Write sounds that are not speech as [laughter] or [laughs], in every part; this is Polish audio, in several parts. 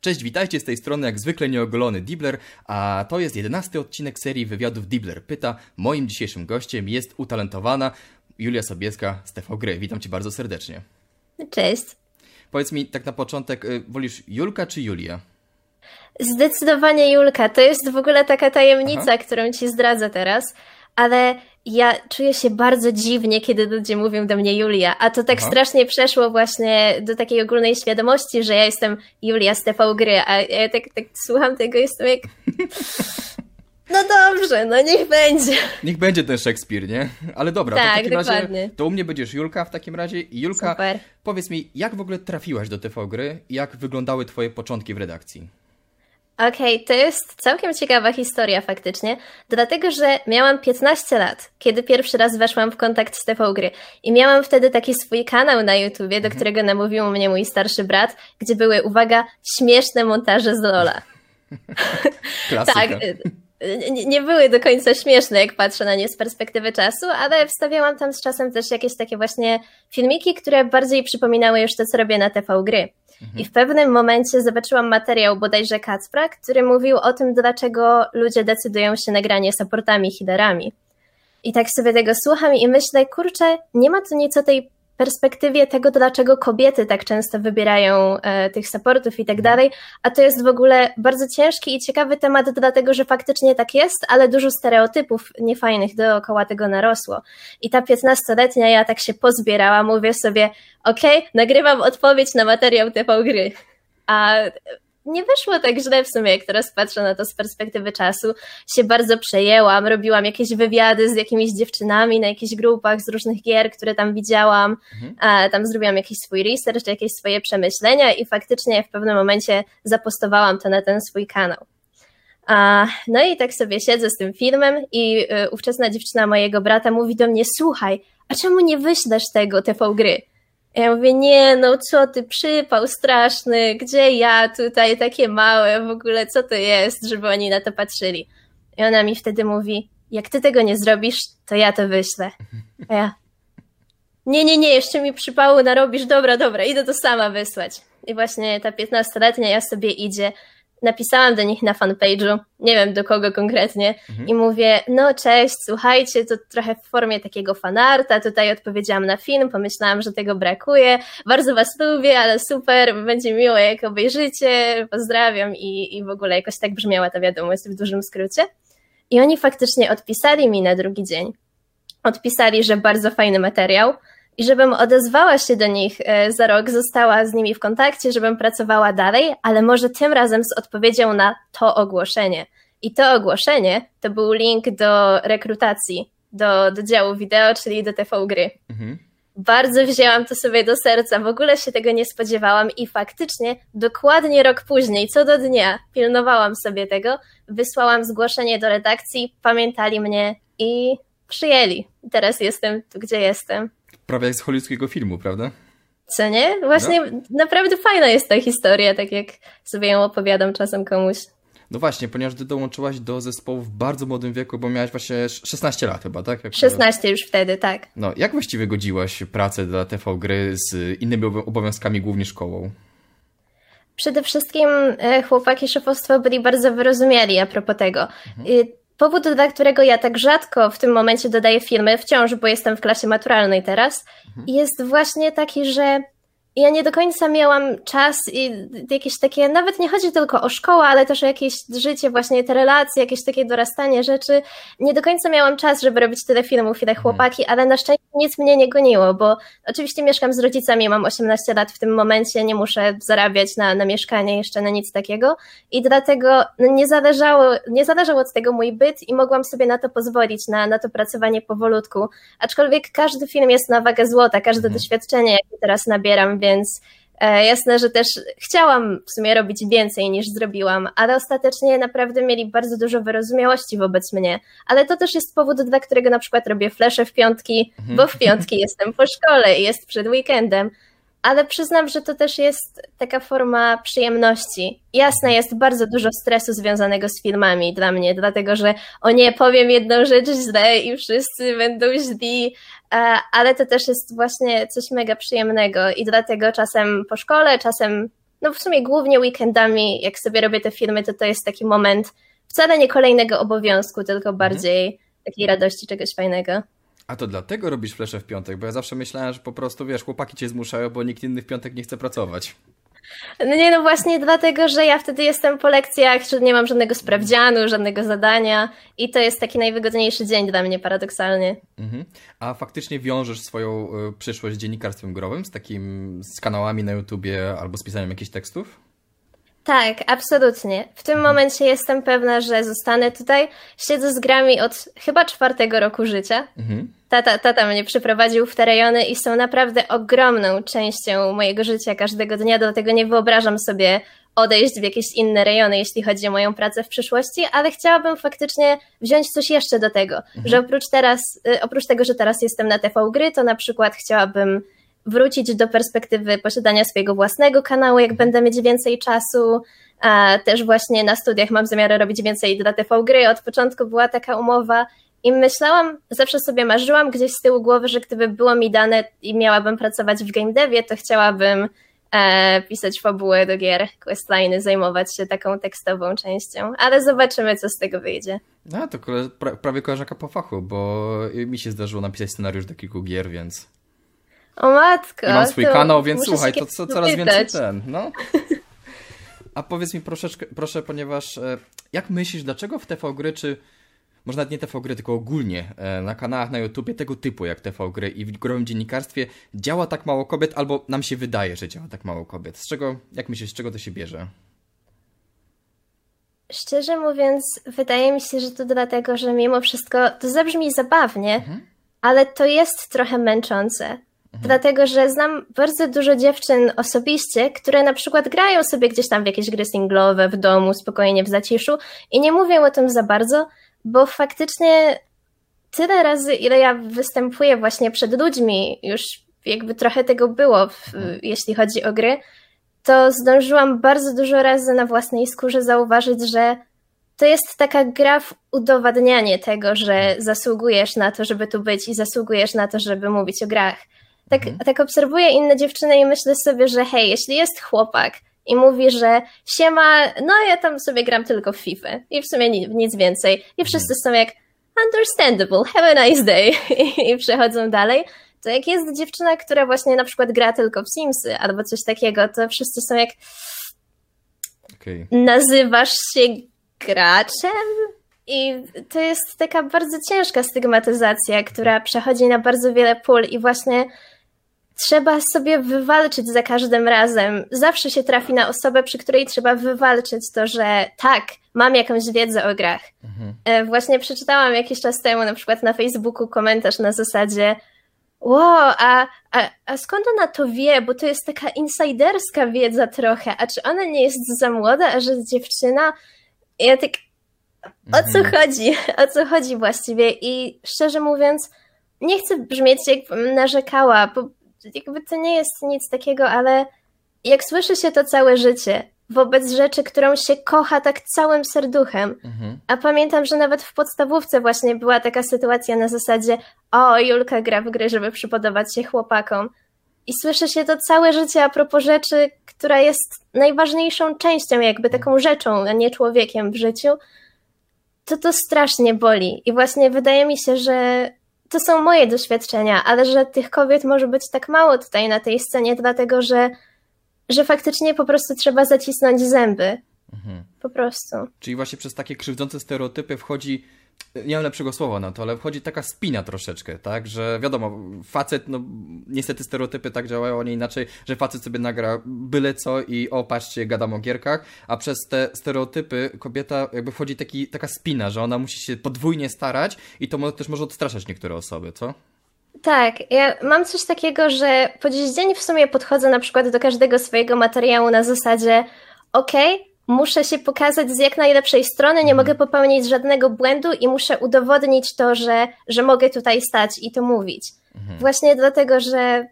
Cześć, witajcie z tej strony jak zwykle nieogolony Dibler, a to jest jedenasty odcinek serii wywiadów Dibler Pyta. Moim dzisiejszym gościem jest utalentowana Julia Sobieska z TV Gry. Witam cię bardzo serdecznie. Cześć. Powiedz mi tak na początek, y, wolisz Julka czy Julia? Zdecydowanie Julka. To jest w ogóle taka tajemnica, Aha. którą ci zdradzę teraz, ale ja czuję się bardzo dziwnie, kiedy ludzie mówią do mnie Julia, a to tak Aha. strasznie przeszło właśnie do takiej ogólnej świadomości, że ja jestem Julia z TV Gry, a ja tak, tak słucham tego jestem jak... [laughs] No dobrze, no niech będzie. Niech będzie ten Szekspir, nie? Ale dobra, tak, to w takim dokładnie. razie to u mnie będziesz Julka w takim razie. I Julka, Super. powiedz mi, jak w ogóle trafiłaś do TV Gry? Jak wyglądały twoje początki w redakcji? Okej, okay, to jest całkiem ciekawa historia faktycznie, dlatego że miałam 15 lat, kiedy pierwszy raz weszłam w kontakt z TV Gry i miałam wtedy taki swój kanał na YouTubie, do mhm. którego namówił mnie mój starszy brat, gdzie były, uwaga, śmieszne montaże z Lola. [laughs] tak, nie były do końca śmieszne, jak patrzę na nie z perspektywy czasu, ale wstawiałam tam z czasem też jakieś takie właśnie filmiki, które bardziej przypominały już to, co robię na TV Gry. I w pewnym momencie zobaczyłam materiał bodajże Kacpra, który mówił o tym, dlaczego ludzie decydują się na granie supportami, healerami. I tak sobie tego słucham i myślę, kurczę, nie ma tu nic o tej perspektywie tego, dlaczego kobiety tak często wybierają e, tych supportów i tak dalej, a to jest w ogóle bardzo ciężki i ciekawy temat, dlatego że faktycznie tak jest, ale dużo stereotypów niefajnych dookoła tego narosło. I ta 15-letnia ja tak się pozbierała, mówię sobie, okej, okay, nagrywam odpowiedź na materiał TV gry. A nie wyszło tak źle w sumie, jak teraz patrzę na to z perspektywy czasu. Się bardzo przejęłam, robiłam jakieś wywiady z jakimiś dziewczynami na jakichś grupach z różnych gier, które tam widziałam. Mhm. Tam zrobiłam jakiś swój research, jakieś swoje przemyślenia i faktycznie w pewnym momencie zapostowałam to na ten swój kanał. No i tak sobie siedzę z tym filmem i y, ówczesna dziewczyna mojego brata mówi do mnie, słuchaj, a czemu nie wyślesz tego TV gry? Ja mówię, nie, no co ty, przypał straszny, gdzie ja tutaj, takie małe, w ogóle co to jest, żeby oni na to patrzyli. I ona mi wtedy mówi, jak ty tego nie zrobisz, to ja to wyślę. A ja, nie, nie, nie, jeszcze mi przypału narobisz, dobra, dobra, idę to sama wysłać. I właśnie ta piętnastoletnia ja sobie idzie, napisałam do nich na fanpage'u, nie wiem do kogo konkretnie, mhm. i mówię, no cześć, słuchajcie, to trochę w formie takiego fanarta, tutaj odpowiedziałam na film, pomyślałam, że tego brakuje, bardzo was lubię, ale super, będzie miło jak obejrzycie, pozdrawiam i, i w ogóle jakoś tak brzmiała ta wiadomość w dużym skrócie. I oni faktycznie odpisali mi na drugi dzień. Odpisali, że bardzo fajny materiał, i żebym odezwała się do nich e, za rok, została z nimi w kontakcie, żebym pracowała dalej, ale może tym razem z odpowiedzią na to ogłoszenie. I to ogłoszenie to był link do rekrutacji, do, do działu wideo, czyli do TV gry. Mhm. Bardzo wzięłam to sobie do serca, w ogóle się tego nie spodziewałam i faktycznie dokładnie rok później, co do dnia, pilnowałam sobie tego, wysłałam zgłoszenie do redakcji, pamiętali mnie i przyjęli. Teraz jestem tu, gdzie jestem prawie jak z hollywoodzkiego filmu, prawda? Co nie? Właśnie no. naprawdę fajna jest ta historia, tak jak sobie ją opowiadam czasem komuś. No właśnie, ponieważ ty dołączyłaś do zespołu w bardzo młodym wieku, bo miałaś właśnie 16 lat chyba, tak? Jak 16 już wtedy, tak. No, jak właściwie godziłaś pracę dla TV Gry z innymi obowiązkami, głównie szkołą? Przede wszystkim e, chłopaki szefostwo byli bardzo wyrozumiali a propos tego. Mhm. Powód, dla którego ja tak rzadko w tym momencie dodaję filmy, wciąż, bo jestem w klasie maturalnej teraz, mhm. jest właśnie taki, że ja nie do końca miałam czas i jakieś takie, nawet nie chodzi tylko o szkołę, ale też o jakieś życie, właśnie te relacje, jakieś takie dorastanie rzeczy. Nie do końca miałam czas, żeby robić tyle filmów, ile mhm. chłopaki, ale na szczęście nic mnie nie goniło, bo oczywiście mieszkam z rodzicami, mam 18 lat w tym momencie, nie muszę zarabiać na, na mieszkanie, jeszcze na nic takiego i dlatego no, nie, zależało, nie zależał od tego mój byt i mogłam sobie na to pozwolić, na, na to pracowanie powolutku. Aczkolwiek każdy film jest na wagę złota, każde mhm. doświadczenie, jakie teraz nabieram, więc e, jasne, że też chciałam w sumie robić więcej niż zrobiłam, ale ostatecznie naprawdę mieli bardzo dużo wyrozumiałości wobec mnie. Ale to też jest powód, dla którego na przykład robię flesze w piątki, bo w piątki jestem po szkole i jest przed weekendem ale przyznam, że to też jest taka forma przyjemności. Jasne, jest bardzo dużo stresu związanego z filmami dla mnie, dlatego że o nie, powiem jedną rzecz źle i wszyscy będą źli, ale to też jest właśnie coś mega przyjemnego i dlatego czasem po szkole, czasem no w sumie głównie weekendami, jak sobie robię te filmy, to to jest taki moment wcale nie kolejnego obowiązku, tylko bardziej mhm. takiej radości, czegoś fajnego. A to dlatego robisz flesze w piątek, bo ja zawsze myślałem, że po prostu, wiesz, chłopaki cię zmuszają, bo nikt inny w piątek nie chce pracować. No nie, no właśnie dlatego, że ja wtedy jestem po lekcjach, że nie mam żadnego sprawdzianu, żadnego zadania i to jest taki najwygodniejszy dzień dla mnie paradoksalnie. Mhm. A faktycznie wiążesz swoją y, przyszłość z dziennikarstwem growym, z takim, z kanałami na YouTubie albo z pisaniem jakichś tekstów? Tak, absolutnie. W tym mhm. momencie jestem pewna, że zostanę tutaj. Siedzę z grami od chyba czwartego roku życia. Mhm. Tata, tata mnie przyprowadził w te rejony i są naprawdę ogromną częścią mojego życia każdego dnia, dlatego nie wyobrażam sobie odejść w jakieś inne rejony, jeśli chodzi o moją pracę w przyszłości, ale chciałabym faktycznie wziąć coś jeszcze do tego, mhm. że oprócz teraz, y, oprócz tego, że teraz jestem na TV Gry, to na przykład chciałabym wrócić do perspektywy posiadania swojego własnego kanału, jak będę mieć więcej czasu. A też właśnie na studiach mam zamiar robić więcej dla TV gry. Od początku była taka umowa i myślałam, zawsze sobie marzyłam gdzieś z tyłu głowy, że gdyby było mi dane i miałabym pracować w game devie, to chciałabym e, pisać fabułę do gier, questliny, zajmować się taką tekstową częścią, ale zobaczymy, co z tego wyjdzie. No, to pra prawie koleżanka po fachu, bo mi się zdarzyło napisać scenariusz do kilku gier, więc... O matko! I mam swój kanał, więc słuchaj, to co, coraz więcej ten, [laughs] no. A powiedz mi troszeczkę, proszę, ponieważ e, jak myślisz, dlaczego w TV Gry, czy może nawet nie TV Gry, tylko ogólnie e, na kanałach na YouTubie tego typu jak TV Gry i w growym dziennikarstwie działa tak mało kobiet, albo nam się wydaje, że działa tak mało kobiet. Z czego, jak myślisz, z czego to się bierze? Szczerze mówiąc, wydaje mi się, że to dlatego, że mimo wszystko to zabrzmi zabawnie, mhm. ale to jest trochę męczące. Mhm. Dlatego, że znam bardzo dużo dziewczyn osobiście, które na przykład grają sobie gdzieś tam w jakieś gry singlowe w domu, spokojnie w zaciszu i nie mówią o tym za bardzo, bo faktycznie tyle razy, ile ja występuję właśnie przed ludźmi, już jakby trochę tego było, w, jeśli chodzi o gry, to zdążyłam bardzo dużo razy na własnej skórze zauważyć, że to jest taka gra w udowadnianie tego, że zasługujesz na to, żeby tu być i zasługujesz na to, żeby mówić o grach tak, mhm. tak obserwuję inne dziewczyny i myślę sobie, że hej, jeśli jest chłopak i mówi, że siema, no ja tam sobie gram tylko w FIFA i w sumie nic, nic więcej i wszyscy mhm. są jak understandable, have a nice day [laughs] i przechodzą dalej, to jak jest dziewczyna, która właśnie na przykład gra tylko w Simsy albo coś takiego, to wszyscy są jak okay. nazywasz się graczem? I to jest taka bardzo ciężka stygmatyzacja, która przechodzi na bardzo wiele pól i właśnie trzeba sobie wywalczyć za każdym razem. Zawsze się trafi na osobę, przy której trzeba wywalczyć to, że tak, mam jakąś wiedzę o grach. Mhm. E, właśnie przeczytałam jakiś czas temu na przykład na Facebooku komentarz na zasadzie wow, a, a, a skąd ona to wie, bo to jest taka insiderska wiedza trochę, a czy ona nie jest za młoda, a że jest dziewczyna? Ja tak, o co mhm. chodzi? [laughs] O co chodzi właściwie? I szczerze mówiąc, nie chcę brzmieć jakbym narzekała, bo jakby to nie jest nic takiego, ale jak słyszy się to całe życie wobec rzeczy, którą się kocha tak całym serduchem, mhm. a pamiętam, że nawet w podstawówce właśnie była taka sytuacja na zasadzie o, Julka gra w gry, żeby przypodobać się chłopakom. I słyszy się to całe życie a propos rzeczy, która jest najważniejszą częścią, jakby taką rzeczą, a nie człowiekiem w życiu, to to strasznie boli. I właśnie wydaje mi się, że to są moje doświadczenia, ale że tych kobiet może być tak mało tutaj na tej scenie, dlatego że, że faktycznie po prostu trzeba zacisnąć zęby. Mhm. Po prostu. Czyli właśnie przez takie krzywdzące stereotypy wchodzi nie mam lepszego słowa na to, ale wchodzi taka spina troszeczkę, tak, że wiadomo, facet, no niestety stereotypy tak działają, a nie inaczej, że facet sobie nagra byle co i o, patrzcie, gadam o gierkach, a przez te stereotypy kobieta jakby wchodzi taki, taka spina, że ona musi się podwójnie starać i to też może odstraszać niektóre osoby, co? Tak, ja mam coś takiego, że po dziś dzień w sumie podchodzę na przykład do każdego swojego materiału na zasadzie okej, okay, muszę się pokazać z jak najlepszej strony, nie mogę popełnić żadnego błędu i muszę udowodnić to, że, że mogę tutaj stać i to mówić. Mhm. Właśnie dlatego, że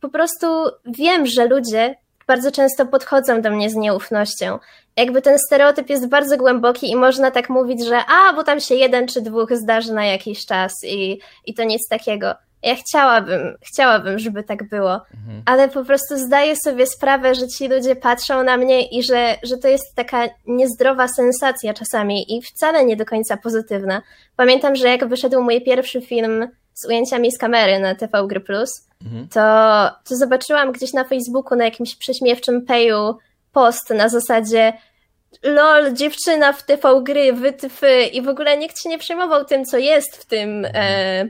po prostu wiem, że ludzie bardzo często podchodzą do mnie z nieufnością. Jakby ten stereotyp jest bardzo głęboki i można tak mówić, że a, bo tam się jeden czy dwóch zdarzy na jakiś czas i, i to nic takiego. Ja chciałabym, chciałabym, żeby tak było, mhm. ale po prostu zdaję sobie sprawę, że ci ludzie patrzą na mnie i że, że to jest taka niezdrowa sensacja czasami i wcale nie do końca pozytywna. Pamiętam, że jak wyszedł mój pierwszy film z ujęciami z kamery na TV Gry Plus, mhm. to, to zobaczyłam gdzieś na Facebooku na jakimś prześmiewczym peju post na zasadzie lol, dziewczyna w TV gry, wytwy i w ogóle nikt się nie przejmował tym, co jest w tym, e,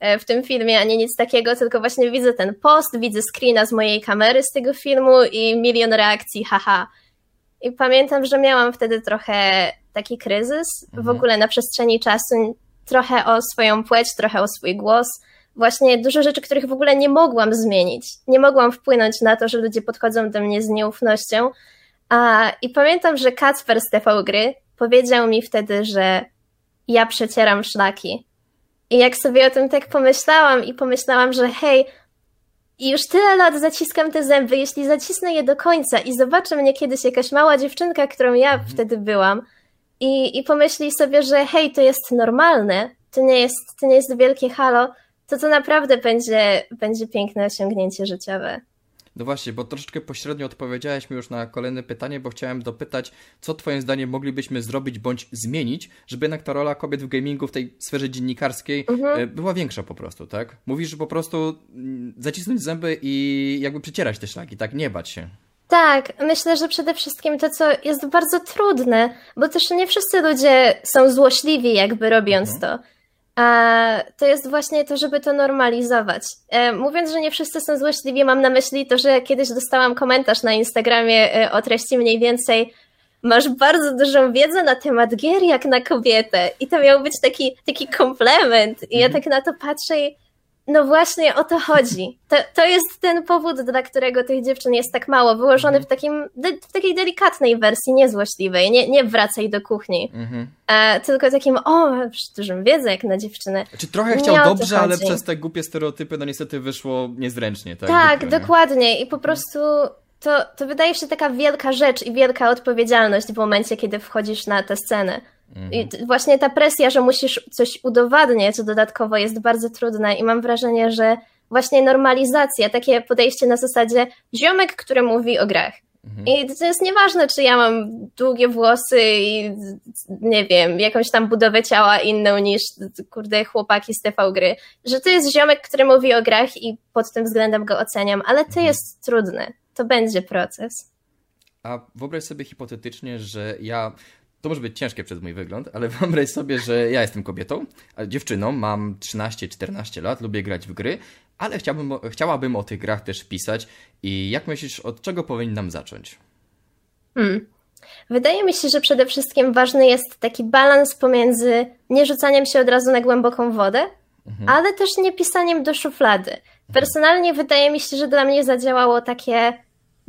e, w tym filmie, a nie nic takiego, tylko właśnie widzę ten post, widzę screena z mojej kamery z tego filmu i milion reakcji, haha. I pamiętam, że miałam wtedy trochę taki kryzys mhm. w ogóle na przestrzeni czasu, trochę o swoją płeć, trochę o swój głos. Właśnie dużo rzeczy, których w ogóle nie mogłam zmienić. Nie mogłam wpłynąć na to, że ludzie podchodzą do mnie z nieufnością, a, I pamiętam, że Kacper z TV Gry powiedział mi wtedy, że ja przecieram szlaki. I jak sobie o tym tak pomyślałam i pomyślałam, że hej, już tyle lat zaciskam te zęby, jeśli zacisnę je do końca i zobaczy mnie kiedyś jakaś mała dziewczynka, którą ja mhm. wtedy byłam i, i pomyśli sobie, że hej, to jest normalne, to nie jest, to nie jest wielkie halo, to to naprawdę będzie, będzie piękne osiągnięcie życiowe. No właśnie, bo troszeczkę pośrednio odpowiedziałeś mi już na kolejne pytanie, bo chciałem dopytać, co twoim zdaniem moglibyśmy zrobić bądź zmienić, żeby jednak ta rola kobiet w gamingu w tej sferze dziennikarskiej mhm. E, była większa po prostu, tak? Mówisz, że po prostu mm, zacisnąć zęby i jakby przecierać te szlaki, tak? Nie bać się. Tak, myślę, że przede wszystkim to, co jest bardzo trudne, bo też nie wszyscy ludzie są złośliwi, jakby robiąc mhm. to. A to jest właśnie to, żeby to normalizować. E, mówiąc, że nie wszyscy są złośliwi, mam na myśli to, że kiedyś dostałam komentarz na Instagramie e, o treści mniej więcej masz bardzo dużą wiedzę na temat gier jak na kobietę. I to miał być taki, taki komplement. I ja mhm. tak na to patrzę i no właśnie o to chodzi. To, to jest ten powód, dla którego tych dziewczyn jest tak mało, wyłożony mhm. w, takim, w takiej delikatnej wersji, niezłośliwej, nie, nie wracaj do kuchni, mhm. e, tylko takim, o, dużym wiedzę jak na dziewczynę. Czy trochę chciał dobrze, ale przez te głupie stereotypy no niestety wyszło niezręcznie. Tak, tak dokładnie i po prostu to, to wydaje się taka wielka rzecz i wielka odpowiedzialność w momencie, kiedy wchodzisz na tę scenę. I mhm. właśnie ta presja, że musisz coś udowadniać dodatkowo jest bardzo trudna i mam wrażenie, że właśnie normalizacja, takie podejście na zasadzie ziomek, który mówi o grach. Mhm. I to jest nieważne, czy ja mam długie włosy i nie wiem, jakąś tam budowę ciała inną niż kurde chłopaki z TV gry. Że to jest ziomek, który mówi o grach i pod tym względem go oceniam, ale to mhm. jest trudne. To będzie proces. A wyobraź sobie hipotetycznie, że ja to może być ciężkie przez mój wygląd, ale [laughs] wyobraź sobie, że ja jestem kobietą, dziewczyną, mam 13-14 lat, lubię grać w gry, ale chciałbym, chciałabym o tych grach też pisać. I jak myślisz, od czego powinnam zacząć? Hmm. Wydaje mi się, że przede wszystkim ważny jest taki balans pomiędzy nie rzucaniem się od razu na głęboką wodę, mhm. ale też nie pisaniem do szuflady. Personalnie wydaje mi się, że dla mnie zadziałało takie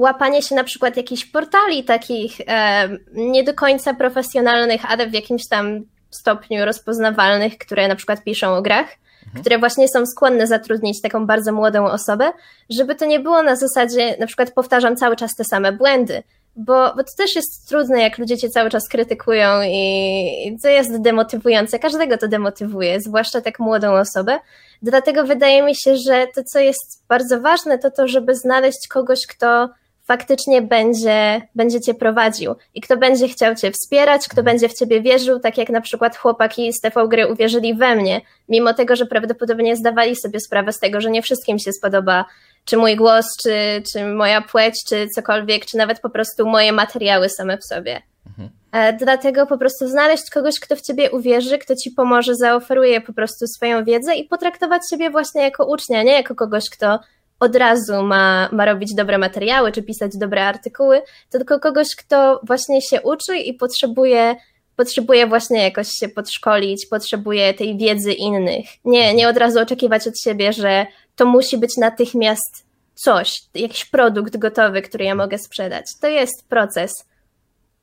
łapanie się na przykład jakichś portali takich e, nie do końca profesjonalnych, ale w jakimś tam stopniu rozpoznawalnych, które na przykład piszą o grach, mhm. które właśnie są skłonne zatrudnić taką bardzo młodą osobę, żeby to nie było na zasadzie, na przykład powtarzam cały czas te same błędy, bo, bo to też jest trudne, jak ludzie cię cały czas krytykują i, i to jest demotywujące. Każdego to demotywuje, zwłaszcza tak młodą osobę. Dlatego wydaje mi się, że to, co jest bardzo ważne, to to, żeby znaleźć kogoś, kto faktycznie będzie, będzie cię prowadził i kto będzie chciał cię wspierać, kto będzie w ciebie wierzył, tak jak na przykład chłopaki z TV Gry uwierzyli we mnie, mimo tego, że prawdopodobnie zdawali sobie sprawę z tego, że nie wszystkim się spodoba czy mój głos, czy, czy moja płeć, czy cokolwiek, czy nawet po prostu moje materiały same w sobie. Mhm. Dlatego po prostu znaleźć kogoś, kto w ciebie uwierzy, kto ci pomoże, zaoferuje po prostu swoją wiedzę i potraktować siebie właśnie jako ucznia, nie jako kogoś, kto od razu ma, ma robić dobre materiały czy pisać dobre artykuły, to tylko kogoś, kto właśnie się uczy i potrzebuje, potrzebuje właśnie jakoś się podszkolić, potrzebuje tej wiedzy innych. Nie, nie od razu oczekiwać od siebie, że to musi być natychmiast coś, jakiś produkt gotowy, który ja mogę sprzedać. To jest proces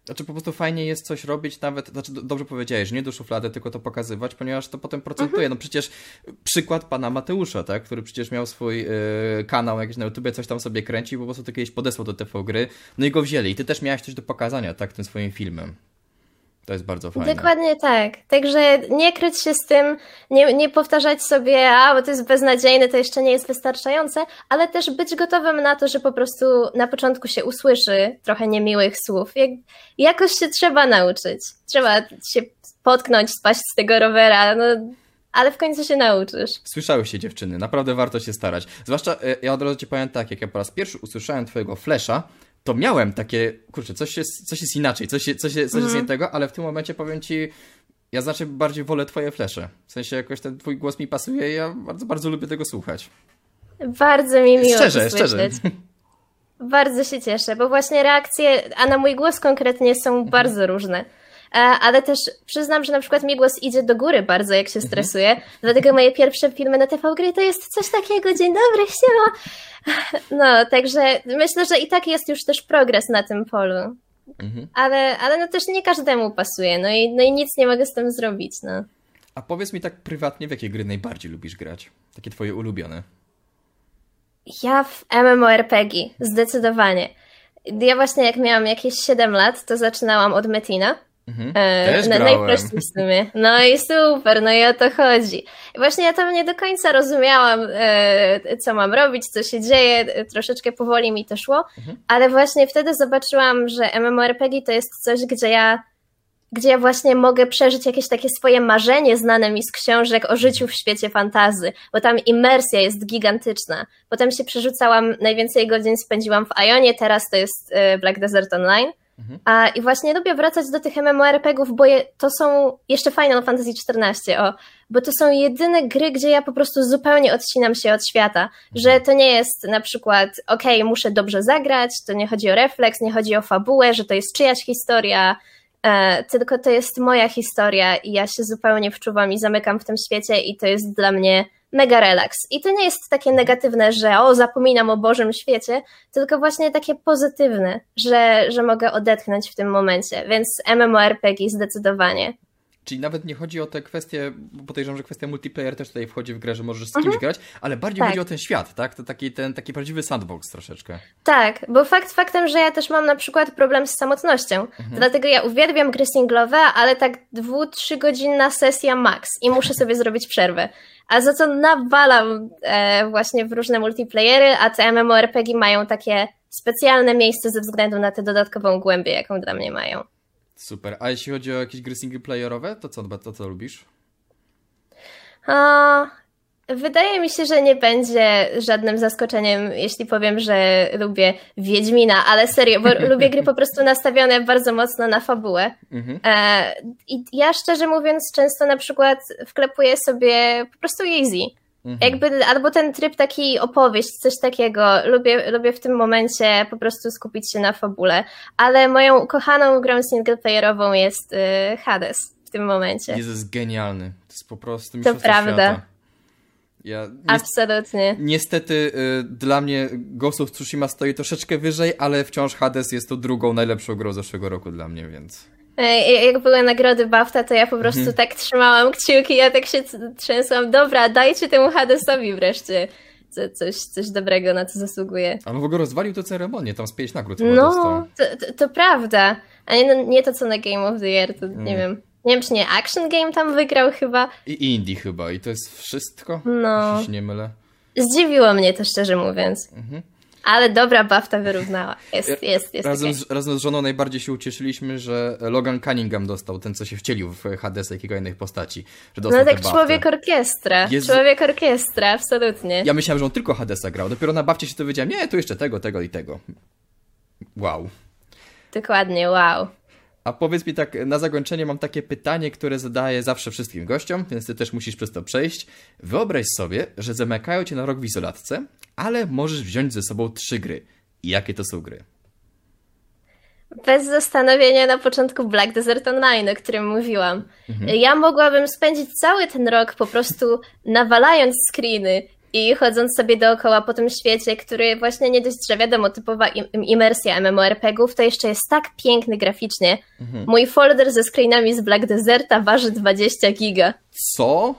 znaczy po prostu fajnie jest coś robić nawet, znaczy dobrze powiedziałeś, że nie do szuflady, tylko to pokazywać, ponieważ to potem procentuje. Mhm. No przecież przykład pana Mateusza, tak, który przecież miał swój yy, kanał jakiś na YouTube, coś tam sobie kręcił, po prostu to kiedyś podesłał do TV gry, no i go wzięli. I ty też miałeś coś do pokazania, tak, tym swoim filmem. To jest bardzo fajne. Dokładnie tak. Także nie kryć się z tym, nie, nie powtarzać sobie, a bo to jest beznadziejne, to jeszcze nie jest wystarczające, ale też być gotowym na to, że po prostu na początku się usłyszy trochę niemiłych słów. Jak, jakoś się trzeba nauczyć. Trzeba się potknąć, spaść z tego rowera, no, ale w końcu się nauczysz. Słyszałyście dziewczyny, naprawdę warto się starać. Zwłaszcza, e, ja od razu ci powiem tak, jak ja po raz pierwszy usłyszałem twojego flesza, to miałem takie, kurczę, coś jest, coś jest inaczej, coś, coś, coś jest Mhm. nie tego, ale w tym momencie powiem ci, ja znacznie bardziej wolę twoje flesze. W sensie jakoś ten twój głos mi pasuje i ja bardzo, bardzo lubię tego słuchać. Bardzo mi miło Szczerze, szczerze. Bardzo się cieszę, bo właśnie reakcje, a na mój głos konkretnie są Mhm. bardzo różne. E, Ale też przyznam, że na przykład mi głos idzie do góry bardzo, jak się Mhm. stresuję. Dlatego moje pierwsze filmy na TV gry to jest coś takiego, dzień dobry, siema. [laughs] No, także myślę, że i tak jest już też progres na tym polu. Mhm. Ale, ale no też nie każdemu pasuje, no i, no i nic nie mogę z tym zrobić, no. A powiedz mi tak prywatnie, w jakie gry najbardziej lubisz grać? Takie twoje ulubione. Ja w MMORPG, zdecydowanie. Ja właśnie jak miałam jakieś 7 lat, to zaczynałam od Metina. Mhm. E, Też na, najprościej w sumie. No i super, no i o to chodzi. Właśnie ja tam nie do końca rozumiałam, e, co mam robić, co się dzieje, troszeczkę powoli mi to szło, Mhm. ale właśnie wtedy zobaczyłam, że MMORPG to jest coś, gdzie ja gdzie ja właśnie mogę przeżyć jakieś takie swoje marzenie znane mi z książek o życiu w świecie fantazy, bo tam imersja jest gigantyczna. Potem się przerzucałam, najwięcej godzin spędziłam w Ionie, teraz to jest e, Black Desert Online. Mhm. A, I właśnie lubię wracać do tych MMORPG-ów, bo je, to są jeszcze Final Fantasy XIV, o, bo to są jedyne gry, gdzie ja po prostu zupełnie odcinam się od świata, że to nie jest na przykład, okej, muszę dobrze zagrać, to nie chodzi o refleks, nie chodzi o fabułę, że to jest czyjaś historia, e, tylko to jest moja historia i ja się zupełnie wczuwam i zamykam w tym świecie i to jest dla mnie mega relaks. I to nie jest takie negatywne, że o, zapominam o Bożym świecie, tylko właśnie takie pozytywne, że, że mogę odetchnąć w tym momencie, więc MMORPG zdecydowanie. Czyli nawet nie chodzi o te kwestie, bo podejrzewam, że kwestia multiplayer też tutaj wchodzi w grę, że możesz z kimś grać, ale bardziej Tak. chodzi o ten świat, tak? To taki, ten, taki prawdziwy sandbox troszeczkę. Tak, bo fakt faktem, że ja też mam na przykład problem z samotnością. Dlatego ja uwielbiam gry singlowe, ale tak dwu, trzy godzinna sesja max i muszę [laughs] sobie zrobić przerwę. A za co nawalam e, właśnie w różne multiplayery, a te MMORPG mają takie specjalne miejsce ze względu na tę dodatkową głębię, jaką dla mnie mają. Super. A jeśli chodzi o jakieś gry singleplayerowe, to co, to co lubisz? A, wydaje mi się, że nie będzie żadnym zaskoczeniem, jeśli powiem, że lubię Wiedźmina, ale serio, bo [laughs] lubię gry po prostu nastawione bardzo mocno na fabułę. Mhm. E, I ja szczerze mówiąc, często na przykład wklepuję sobie po prostu easy. Mhm. Jakby, albo ten tryb taki opowieść, coś takiego. Lubię, lubię w tym momencie po prostu skupić się na fabule. Ale moją ukochaną grą singleplayerową jest y, Hades w tym momencie. Jest genialny. To jest po prostu To prawda. świata. Ja, Absolutnie. niestety y, dla mnie Ghost of Tsushima stoi troszeczkę wyżej, ale wciąż Hades jest to drugą najlepszą grą zeszłego roku dla mnie, więc... Jak były nagrody BAFTA, to ja po prostu Mhm. tak trzymałam kciuki, ja tak się trzęsłam. Dobra, dajcie temu Hadesowi wreszcie co, coś, coś dobrego, na co zasługuje. Ale w ogóle rozwalił tę ceremonię, tam z pięć nagród chyba No, to, to, to prawda. A nie, no, nie to, co na Game of the Year, to Mm. nie wiem. Nie wiem, czy nie Action Game tam wygrał chyba. I Indie chyba, i to jest wszystko? No. Jeśli się nie mylę. Zdziwiło mnie to, szczerze mówiąc. Ale dobra, BAFTA wyrównała. Jest, jest, jest. Razem okej. z, razem z żoną najbardziej się ucieszyliśmy, że Logan Cunningham dostał ten, co się wcielił w Hadesa kilka innych postaci. Że dostał No tak człowiek orkiestra. Jezu. Człowiek orkiestra, absolutnie. Ja myślałem, że on tylko Hadesa grał. Dopiero na bawcie się dowiedziałem, nie, tu jeszcze tego, tego i tego. Wow. Dokładnie, wow. A powiedz mi tak, na zakończenie mam takie pytanie, które zadaję zawsze wszystkim gościom, więc ty też musisz przez to przejść. Wyobraź sobie, że zamykają cię na rok w izolatce, ale możesz wziąć ze sobą trzy gry. Jakie to są gry? Bez zastanowienia na początku Black Desert Online, o którym mówiłam. Mhm. Ja mogłabym spędzić cały ten rok po prostu nawalając screeny i chodząc sobie dookoła po tym świecie, który właśnie nie dość, że wiadomo, typowa im- imersja MMORPG-ów, to jeszcze jest tak piękny graficznie. Mhm. Mój folder ze screenami z Black Deserta waży 20 giga. Co?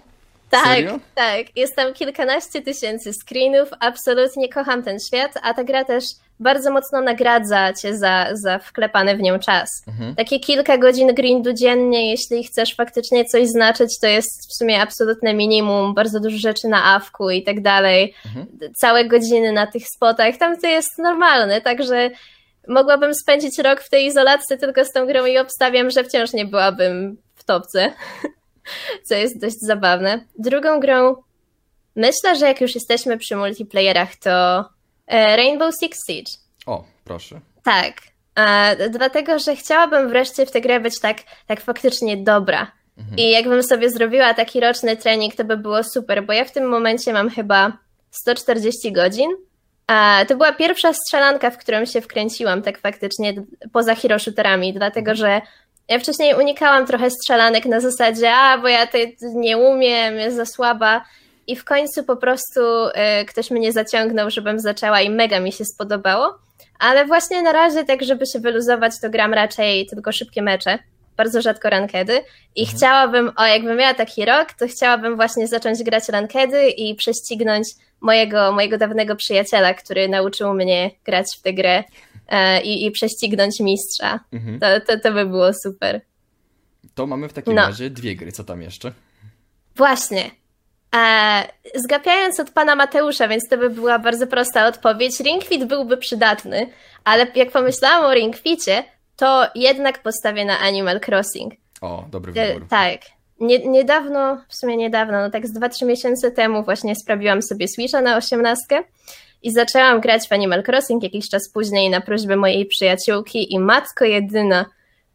Tak, Serio? tak. Jest tam kilkanaście tysięcy screenów. Absolutnie kocham ten świat, a ta gra też bardzo mocno nagradza cię za, za wklepany w nią czas. Mhm. Takie kilka godzin grindu dziennie, jeśli chcesz faktycznie coś znaczyć, to jest w sumie absolutne minimum, bardzo dużo rzeczy na awku i tak dalej. Mhm. Całe godziny na tych spotach, tam to jest normalne, także mogłabym spędzić rok w tej izolacji tylko z tą grą i obstawiam, że wciąż nie byłabym w topce, [laughs] co jest dość zabawne. Drugą grą, myślę, że jak już jesteśmy przy multiplayerach, to Rainbow Six Siege. O, proszę. Tak, e, dlatego, że chciałabym wreszcie w tę grę być tak, tak faktycznie dobra. Mhm. I jakbym sobie zrobiła taki roczny trening, to by było super, bo ja w tym momencie mam chyba 140 godzin to była pierwsza strzelanka, w którą się wkręciłam, tak faktycznie, poza hero shooterami, dlatego że ja wcześniej unikałam trochę strzelanek na zasadzie, a bo ja to nie umiem, jest za słaba. I w końcu po prostu y, ktoś mnie zaciągnął, żebym zaczęła i mega mi się spodobało. Ale właśnie na razie, tak żeby się wyluzować, to gram raczej tylko szybkie mecze, bardzo rzadko rankedy. I mhm. chciałabym, o jakbym miała taki rok, to chciałabym właśnie zacząć grać rankedy i prześcignąć mojego, mojego dawnego przyjaciela, który nauczył mnie grać w tę grę e, i, i prześcignąć mistrza. Mhm. To, to, to by było super. To mamy w takim no. razie dwie gry. Co tam jeszcze? Właśnie. E, zgapiając od pana Mateusza, więc to by była bardzo prosta odpowiedź. Ring Fit byłby przydatny, ale jak pomyślałam o Ring Ficie, to jednak postawię na Animal Crossing. O, dobry wybór. E, tak. Nie, niedawno, w sumie niedawno, no tak z 2-3 miesiące temu właśnie sprawiłam sobie Switcha na osiemnastkę i zaczęłam grać w Animal Crossing jakiś czas później na prośbę mojej przyjaciółki i matko jedyna,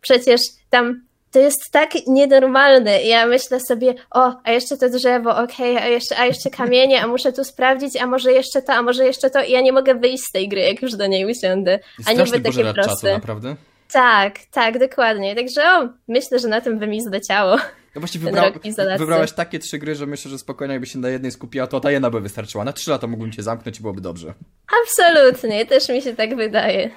przecież tam to jest tak nienormalne. Ja myślę sobie, o, a jeszcze to drzewo, okej, okay, a, jeszcze, a jeszcze kamienie, a muszę tu sprawdzić, a może jeszcze to, a może jeszcze to i ja nie mogę wyjść z tej gry, jak już do niej usiądę. A niby takie proste. Czasu, naprawdę? Tak, tak, dokładnie. Także o, myślę, że na tym by mi zleciało. No właśnie wybra wybrałaś takie trzy gry, że myślę, że spokojnie jakby się na jednej skupiła, to ta jedna by wystarczyła. Na trzy lata mógłbym cię zamknąć i byłoby dobrze. Absolutnie, też mi się tak wydaje.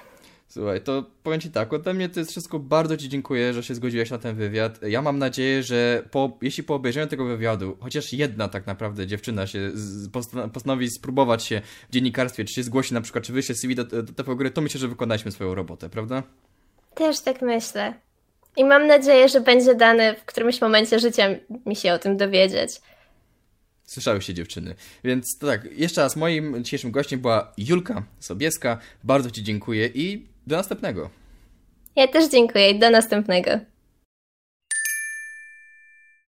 Słuchaj, to powiem Ci tak, ode mnie to jest wszystko, bardzo Ci dziękuję, że się zgodziłeś na ten wywiad. Ja mam nadzieję, że po, jeśli po obejrzeniu tego wywiadu, chociaż jedna tak naprawdę dziewczyna się z, postanowi spróbować się w dziennikarstwie, czy się zgłosi na przykład, czy wyjście CV do, do, do gry, to myślę, że wykonaliśmy swoją robotę, prawda? Też tak myślę. I mam nadzieję, że będzie dane w którymś momencie życia mi się o tym dowiedzieć. Słyszały się dziewczyny. Więc to tak, jeszcze raz moim dzisiejszym gościem była Julka Sobieska. Bardzo Ci dziękuję i do następnego. Ja też dziękuję i do następnego.